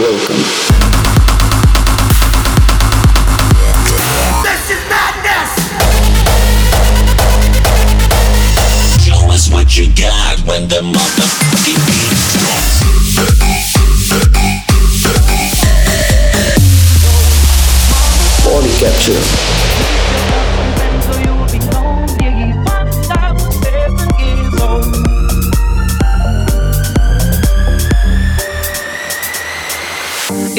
welcome. This is madness! Show us what you got when the motherfucking beat drops. Body capture.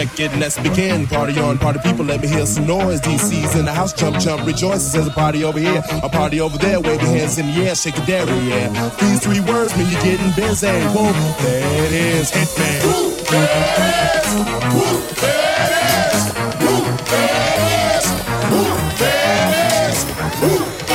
record let's begin. Party on, party people, let me hear some noise. DC's in the house, jump, jump, rejoices. There's a party over here, a party over there. Wave your hands in the air, shake a dairy, yeah. These three words mean you're getting busy. Whoa, there it is, me.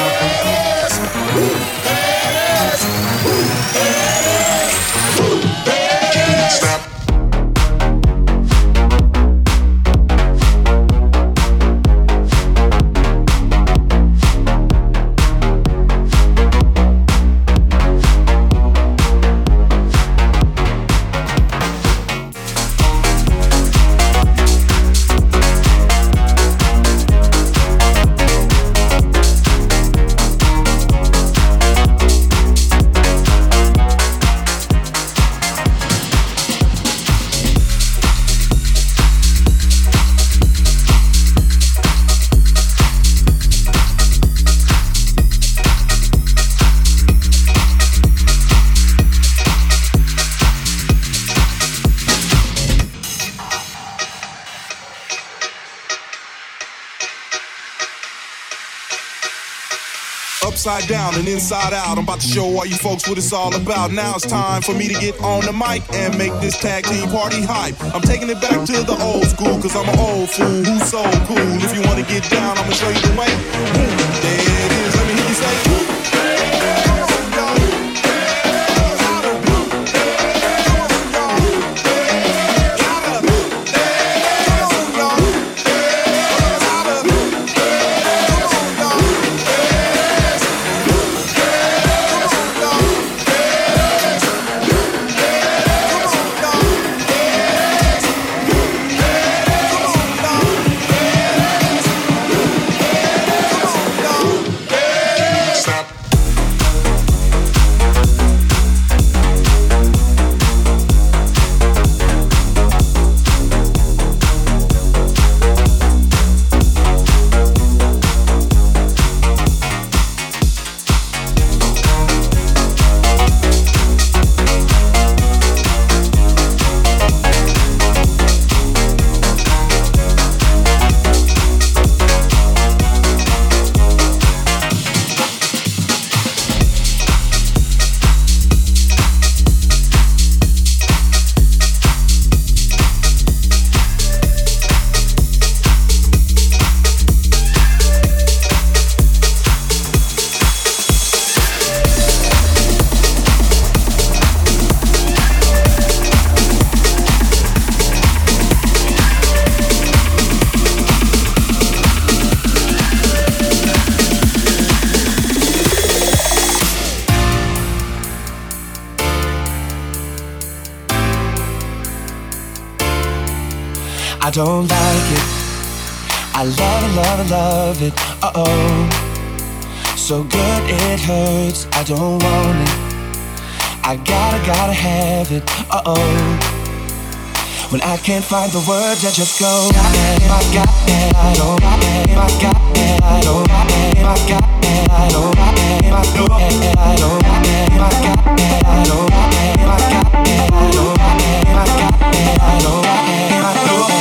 Upside down and inside out. I'm about to show all you folks what it's all about. Now it's time for me to get on the mic and make this tag team party hype. I'm taking it back to the old school, cause I'm an old fool who's so cool. If you wanna get down, I'ma show you the way. Don't like it. I love it, love it, love it. Uh oh. So good it hurts. I don't want it. I gotta, gotta have it. Uh oh. When I can't find the words, I just go. Got it, I got it, I don't got it, I got it, I don't got it, I got it, I don't got it, I don't got it, I don't got it, I got it, I don't got it, I got it, I don't got it, I got it, I don't got it, I don't got it, I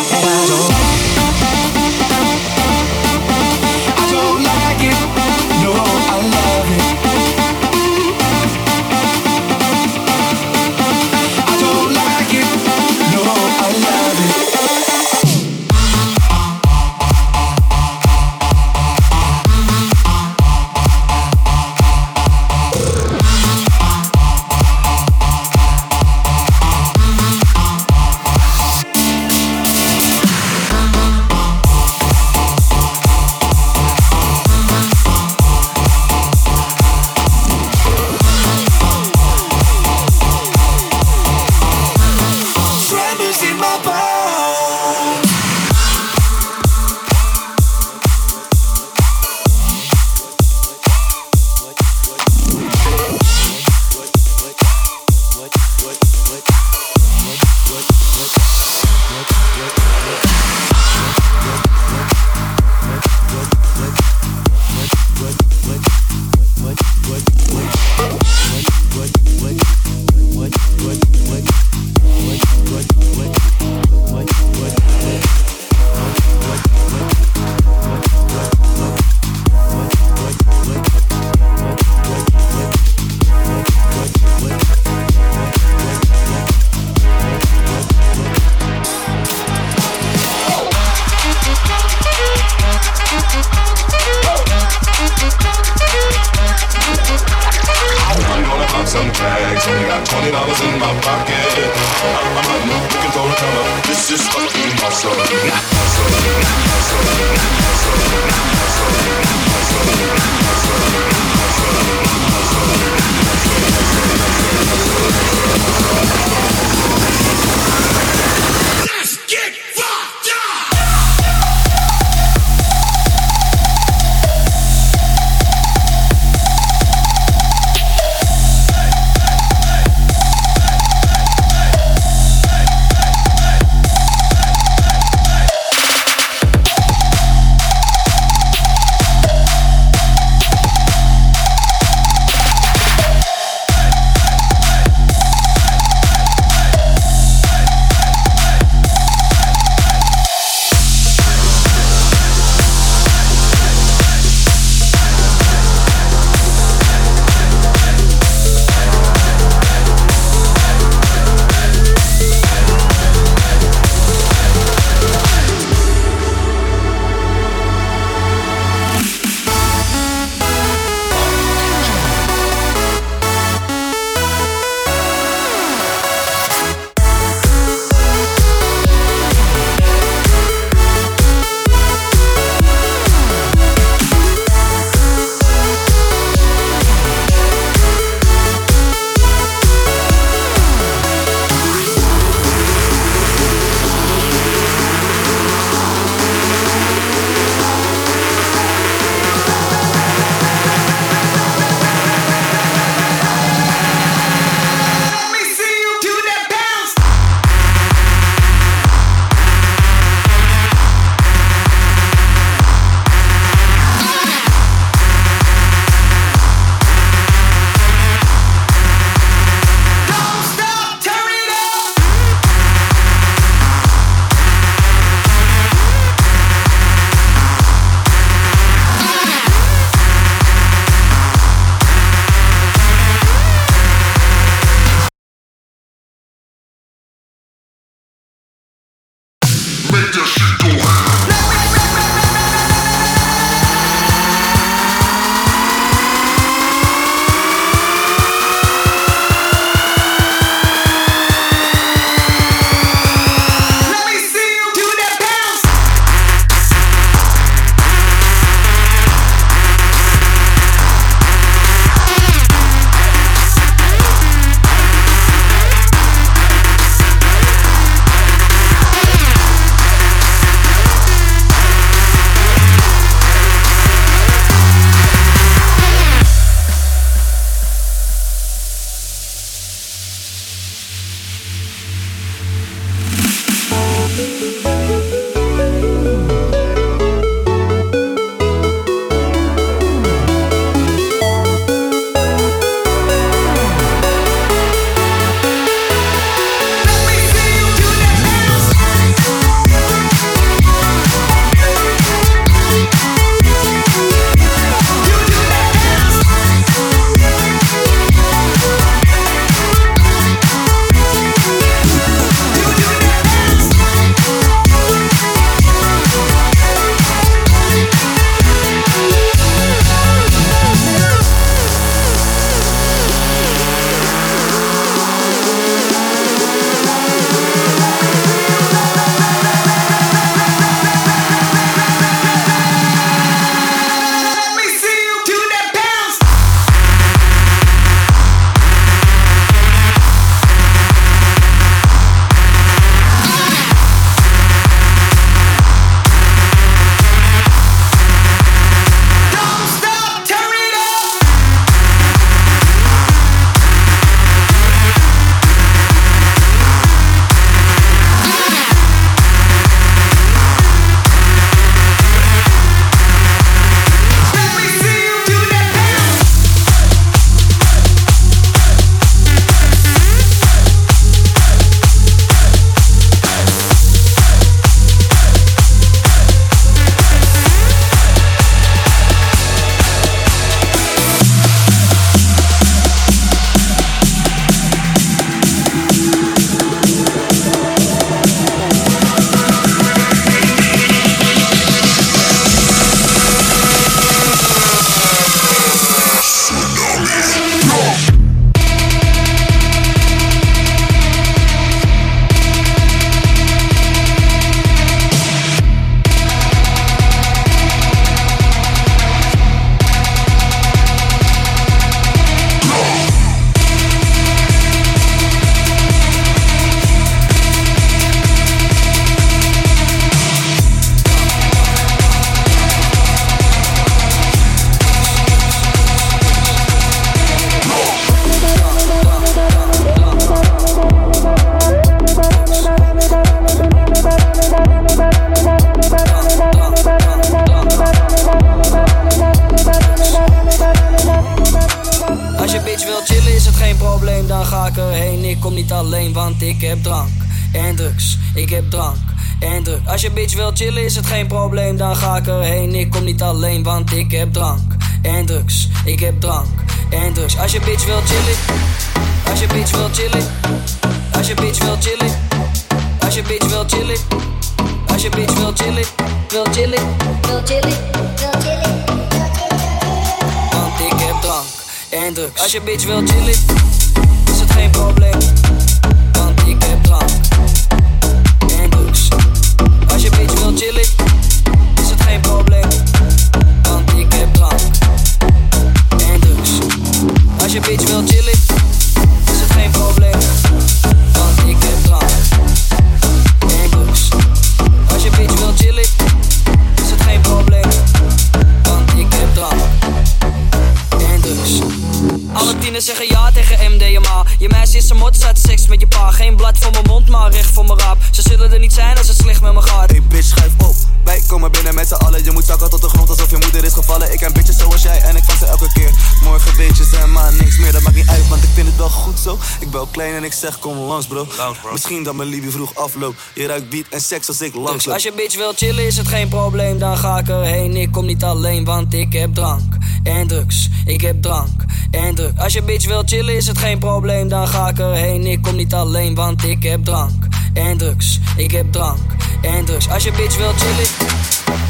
klein en ik zeg kom langs bro. Misschien dat mijn liefde vroeg afloopt. Je ruikt beat en seks als ik langs Dus loop. als je bitch wil chillen is het geen probleem, dan ga ik erheen. Ik kom niet alleen, want ik heb drank en drugs. Ik heb drank en drugs. Als je bitch wil chillen is het geen probleem, dan ga ik erheen. Ik kom niet alleen, want ik heb drank en drugs. Ik heb drank en drugs. Als je bitch wil chillen,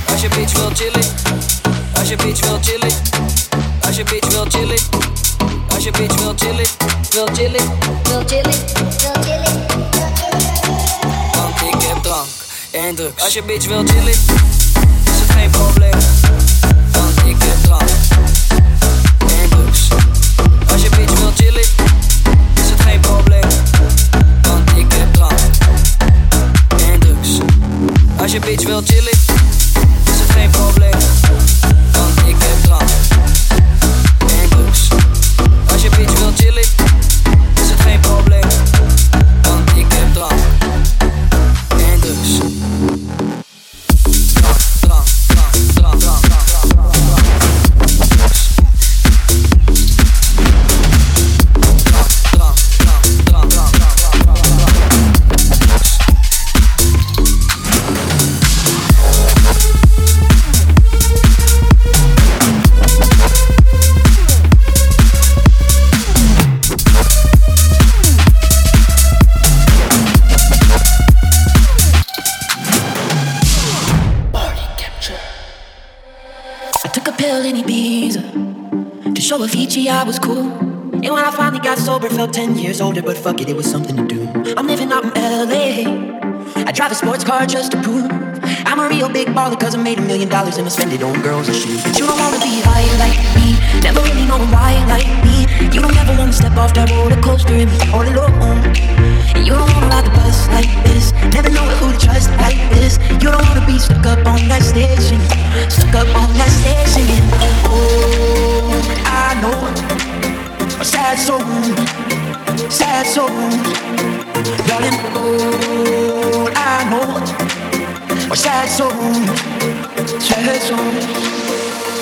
als je bitch wil chillen, als je bitch wil chillen, als je bitch wil chillen, als je bitch wil chillen, wil chillen, wil chillen, wil chillen. Want ik heb drank en drugs. Als je bitch wil chillen, is het geen probleem. Want ik heb drank en drugs. Als je bitch wil chillen, is het geen probleem. Want ik heb drank en drugs. Als je bitch wil chillen, years older, but fuck it, it was something to do. I'm living out in LA. I drive a sports car just to prove I'm a real big baller cause I made a million dollars and I spend it on girls and shoes. But you don't wanna be high like me, never really know why like me. You don't ever wanna step off that roller coaster and be all alone. And you don't wanna ride the bus like this, never know who to trust like this. You don't wanna be stuck up on that singing, stuck up on that singing. Oh, I know a sad soul, sad soul, darling. Oh, I know a sad soul, sad soul.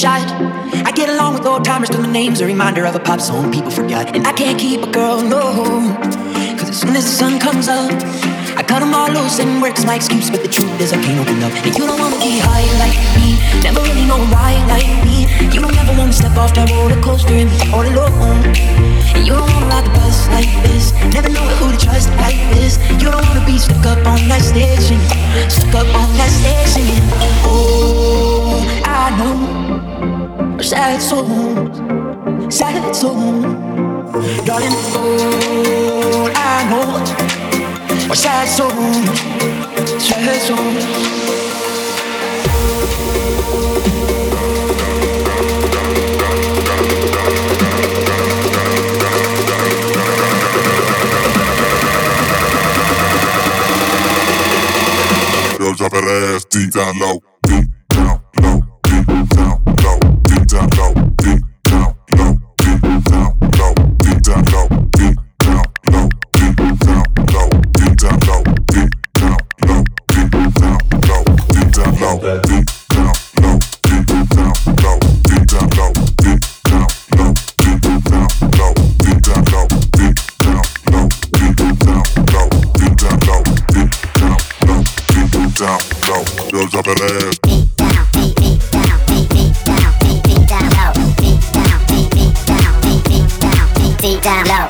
Shot. I get along with old timers cause my name's a reminder of a pop song people forgot. And I can't keep a girl, no. Cause as soon as the sun comes up, I cut them all loose and work's my excuse, but the truth is I can't open up. And you don't wanna be high like me, never really know why like me. You don't ever wanna step off that roller coaster and be all alone. And you don't wanna ride the bus like this, never know who to trust like this. You don't wanna be stuck up on that station, stuck up on that station. Oh, I know, sad souls, sad souls, darling. Oh, I know. My sad soul, sad soul. Yo, drop that ass deep down low.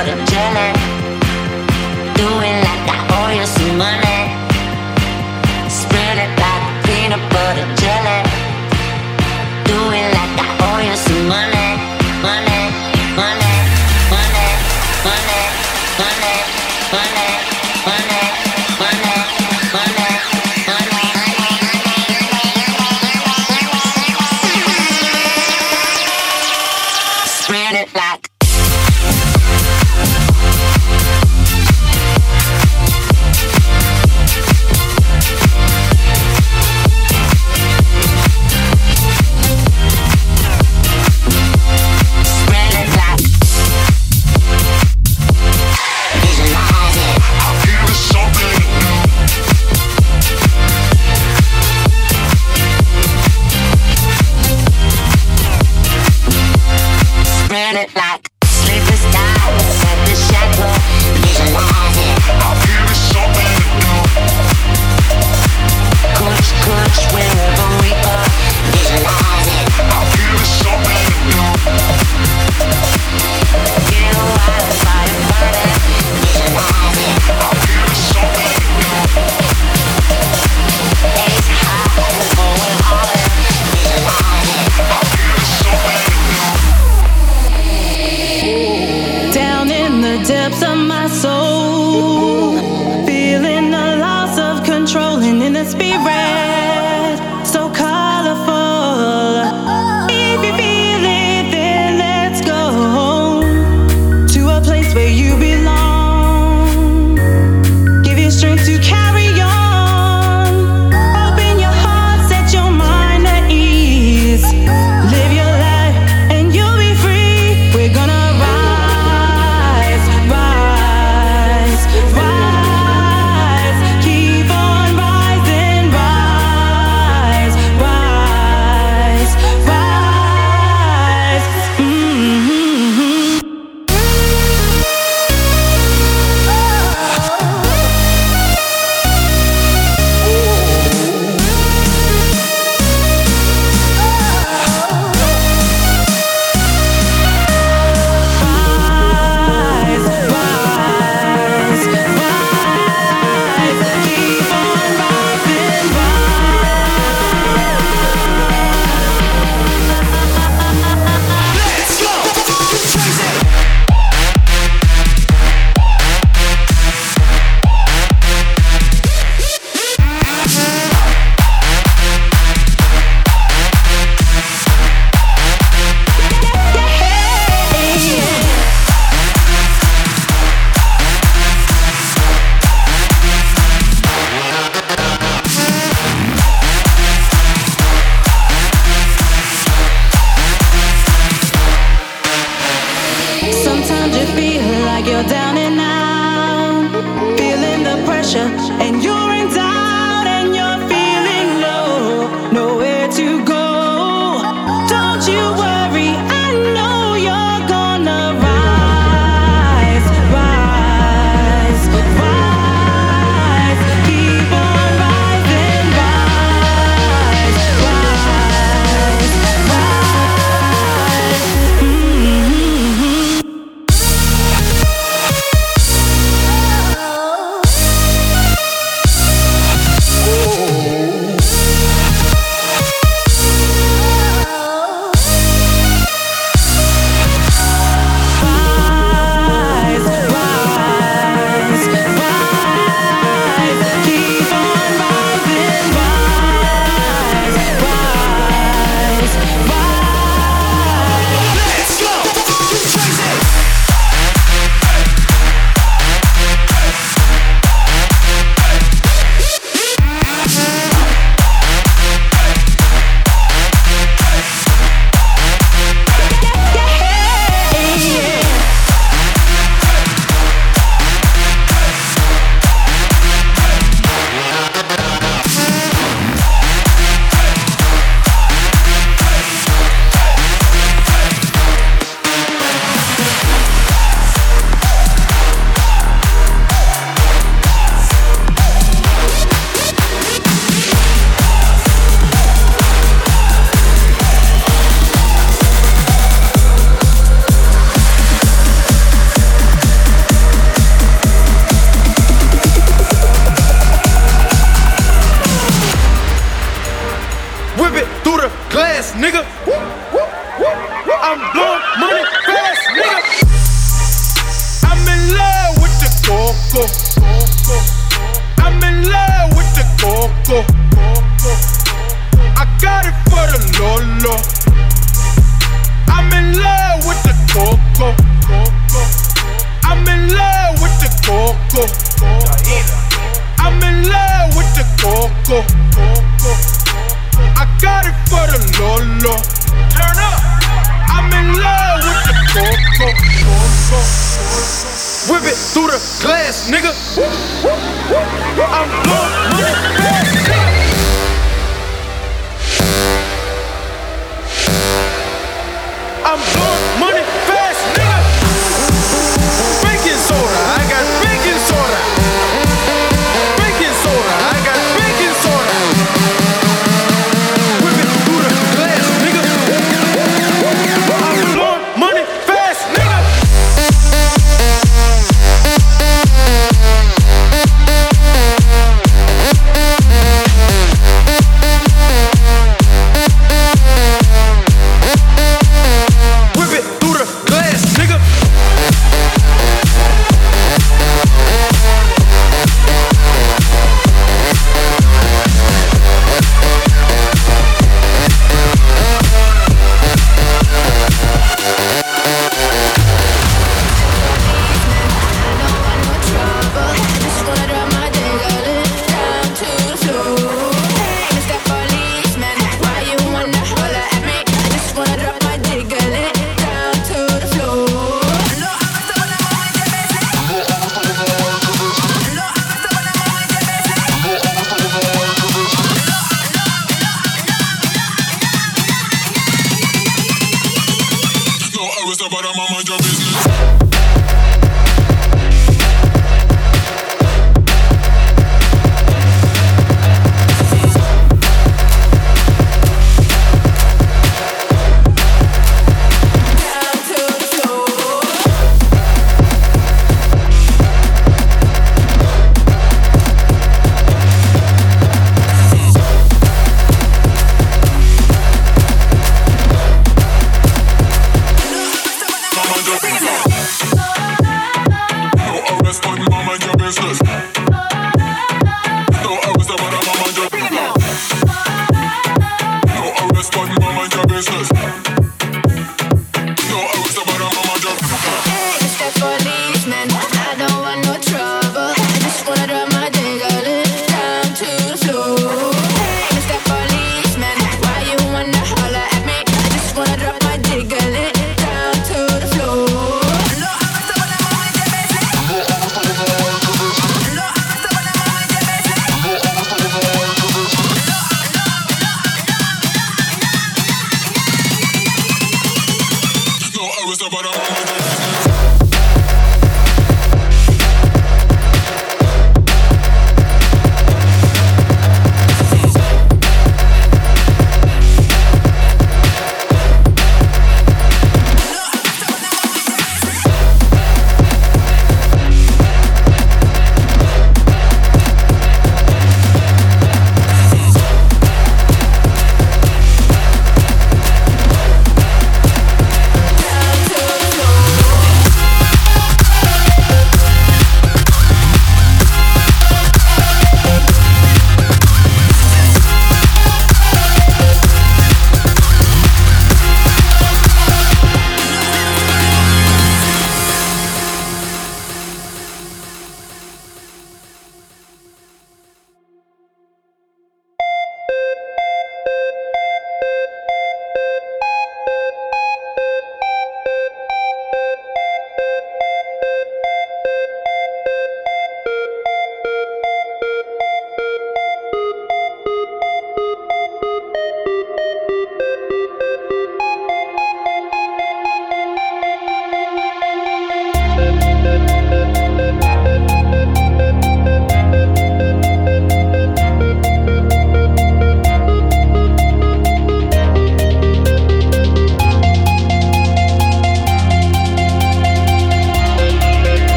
about it.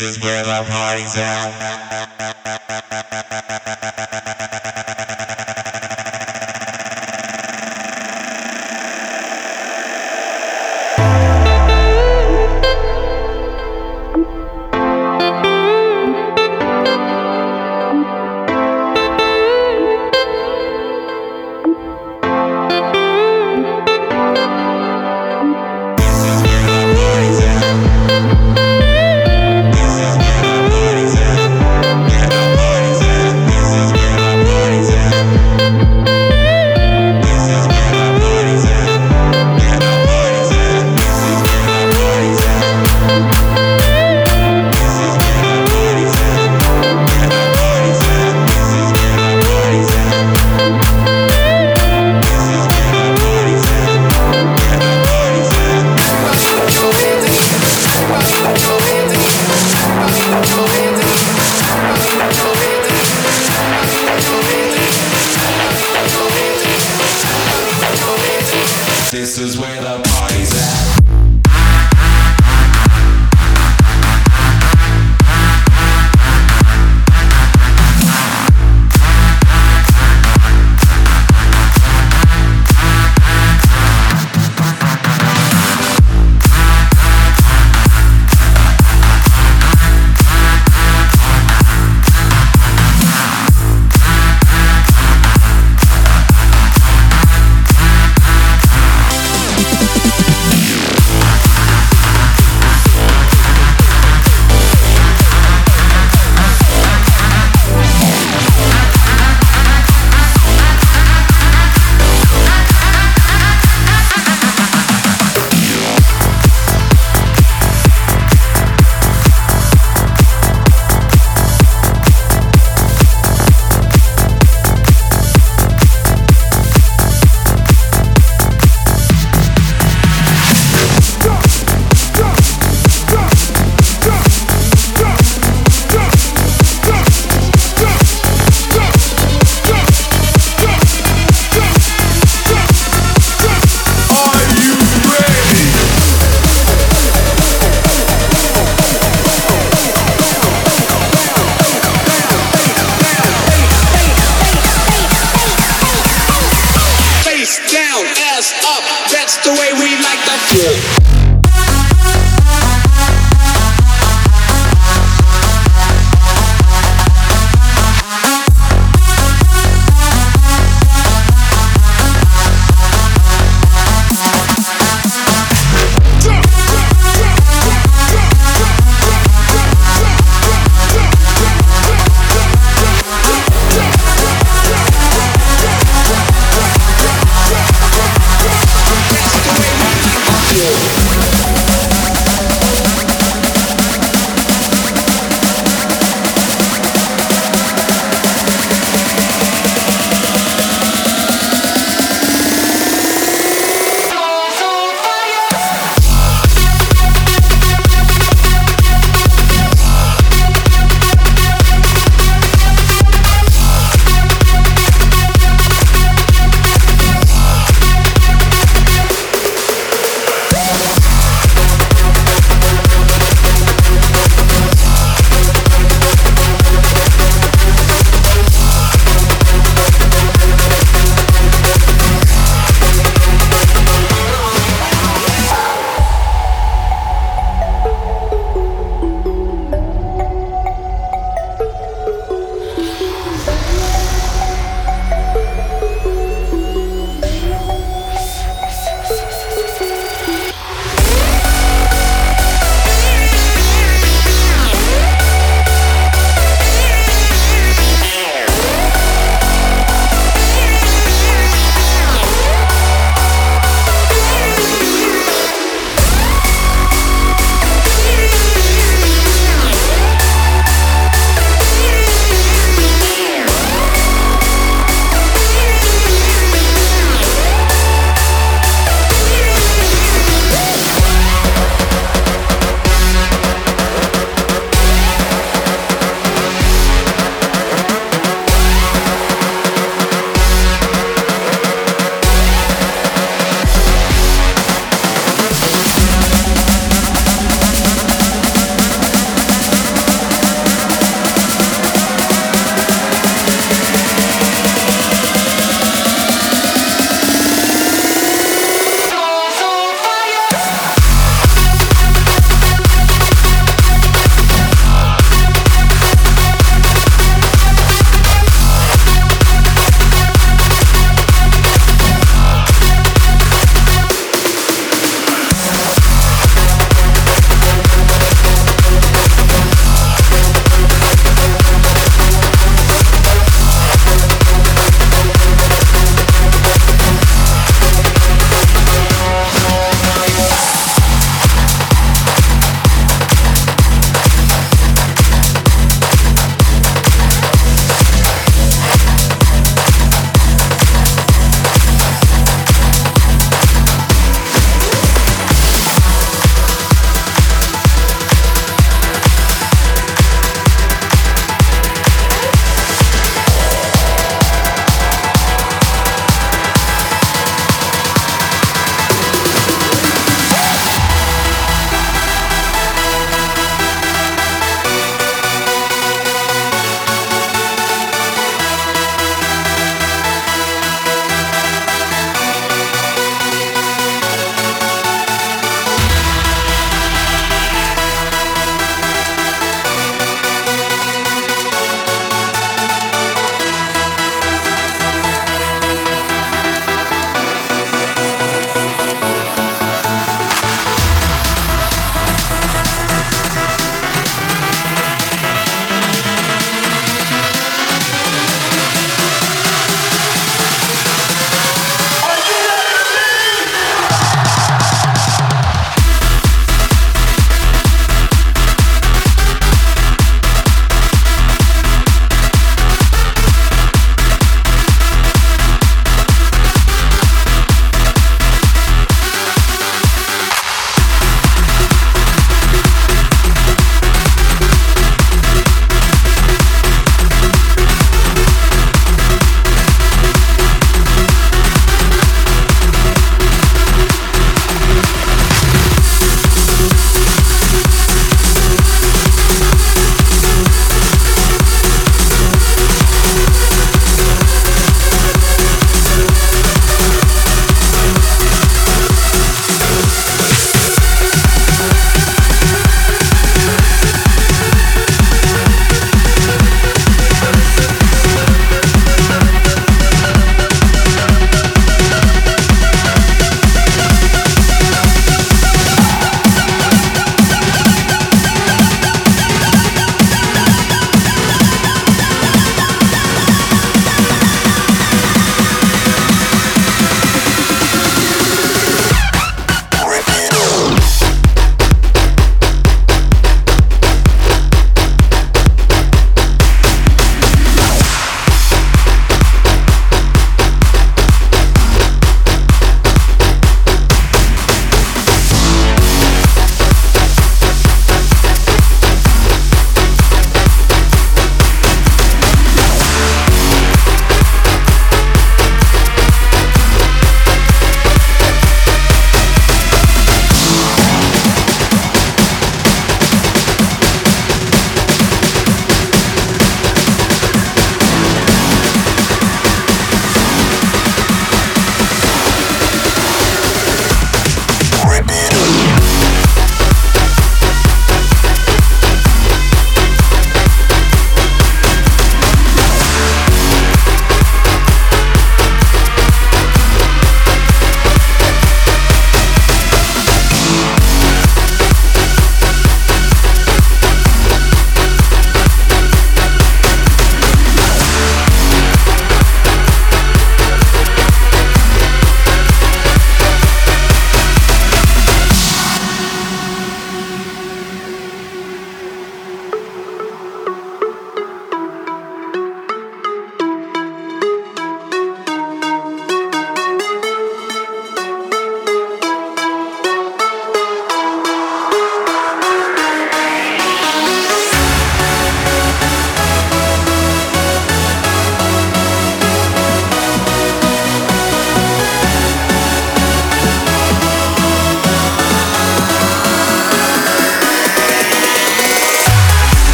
This is where the party's at.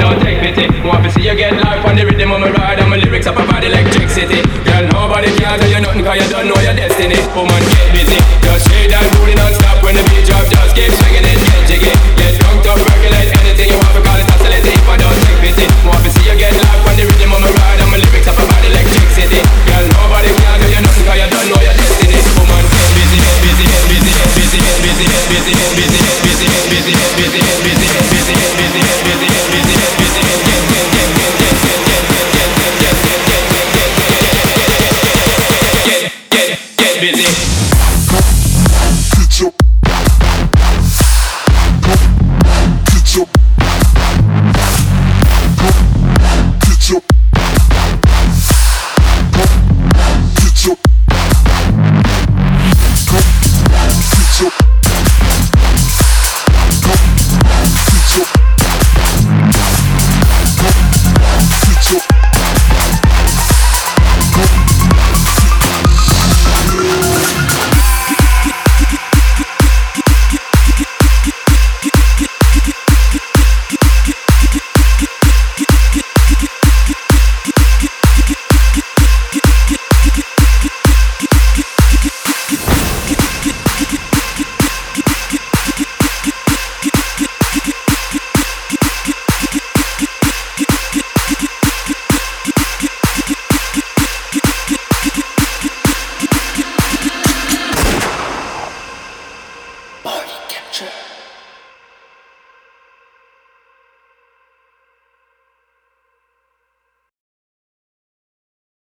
don't take pity. Want to see you get life on the rhythm of my ride and my lyrics up a about electricity. Girl, nobody can tell you nothing cause you don't know your destiny. Woman, get busy, just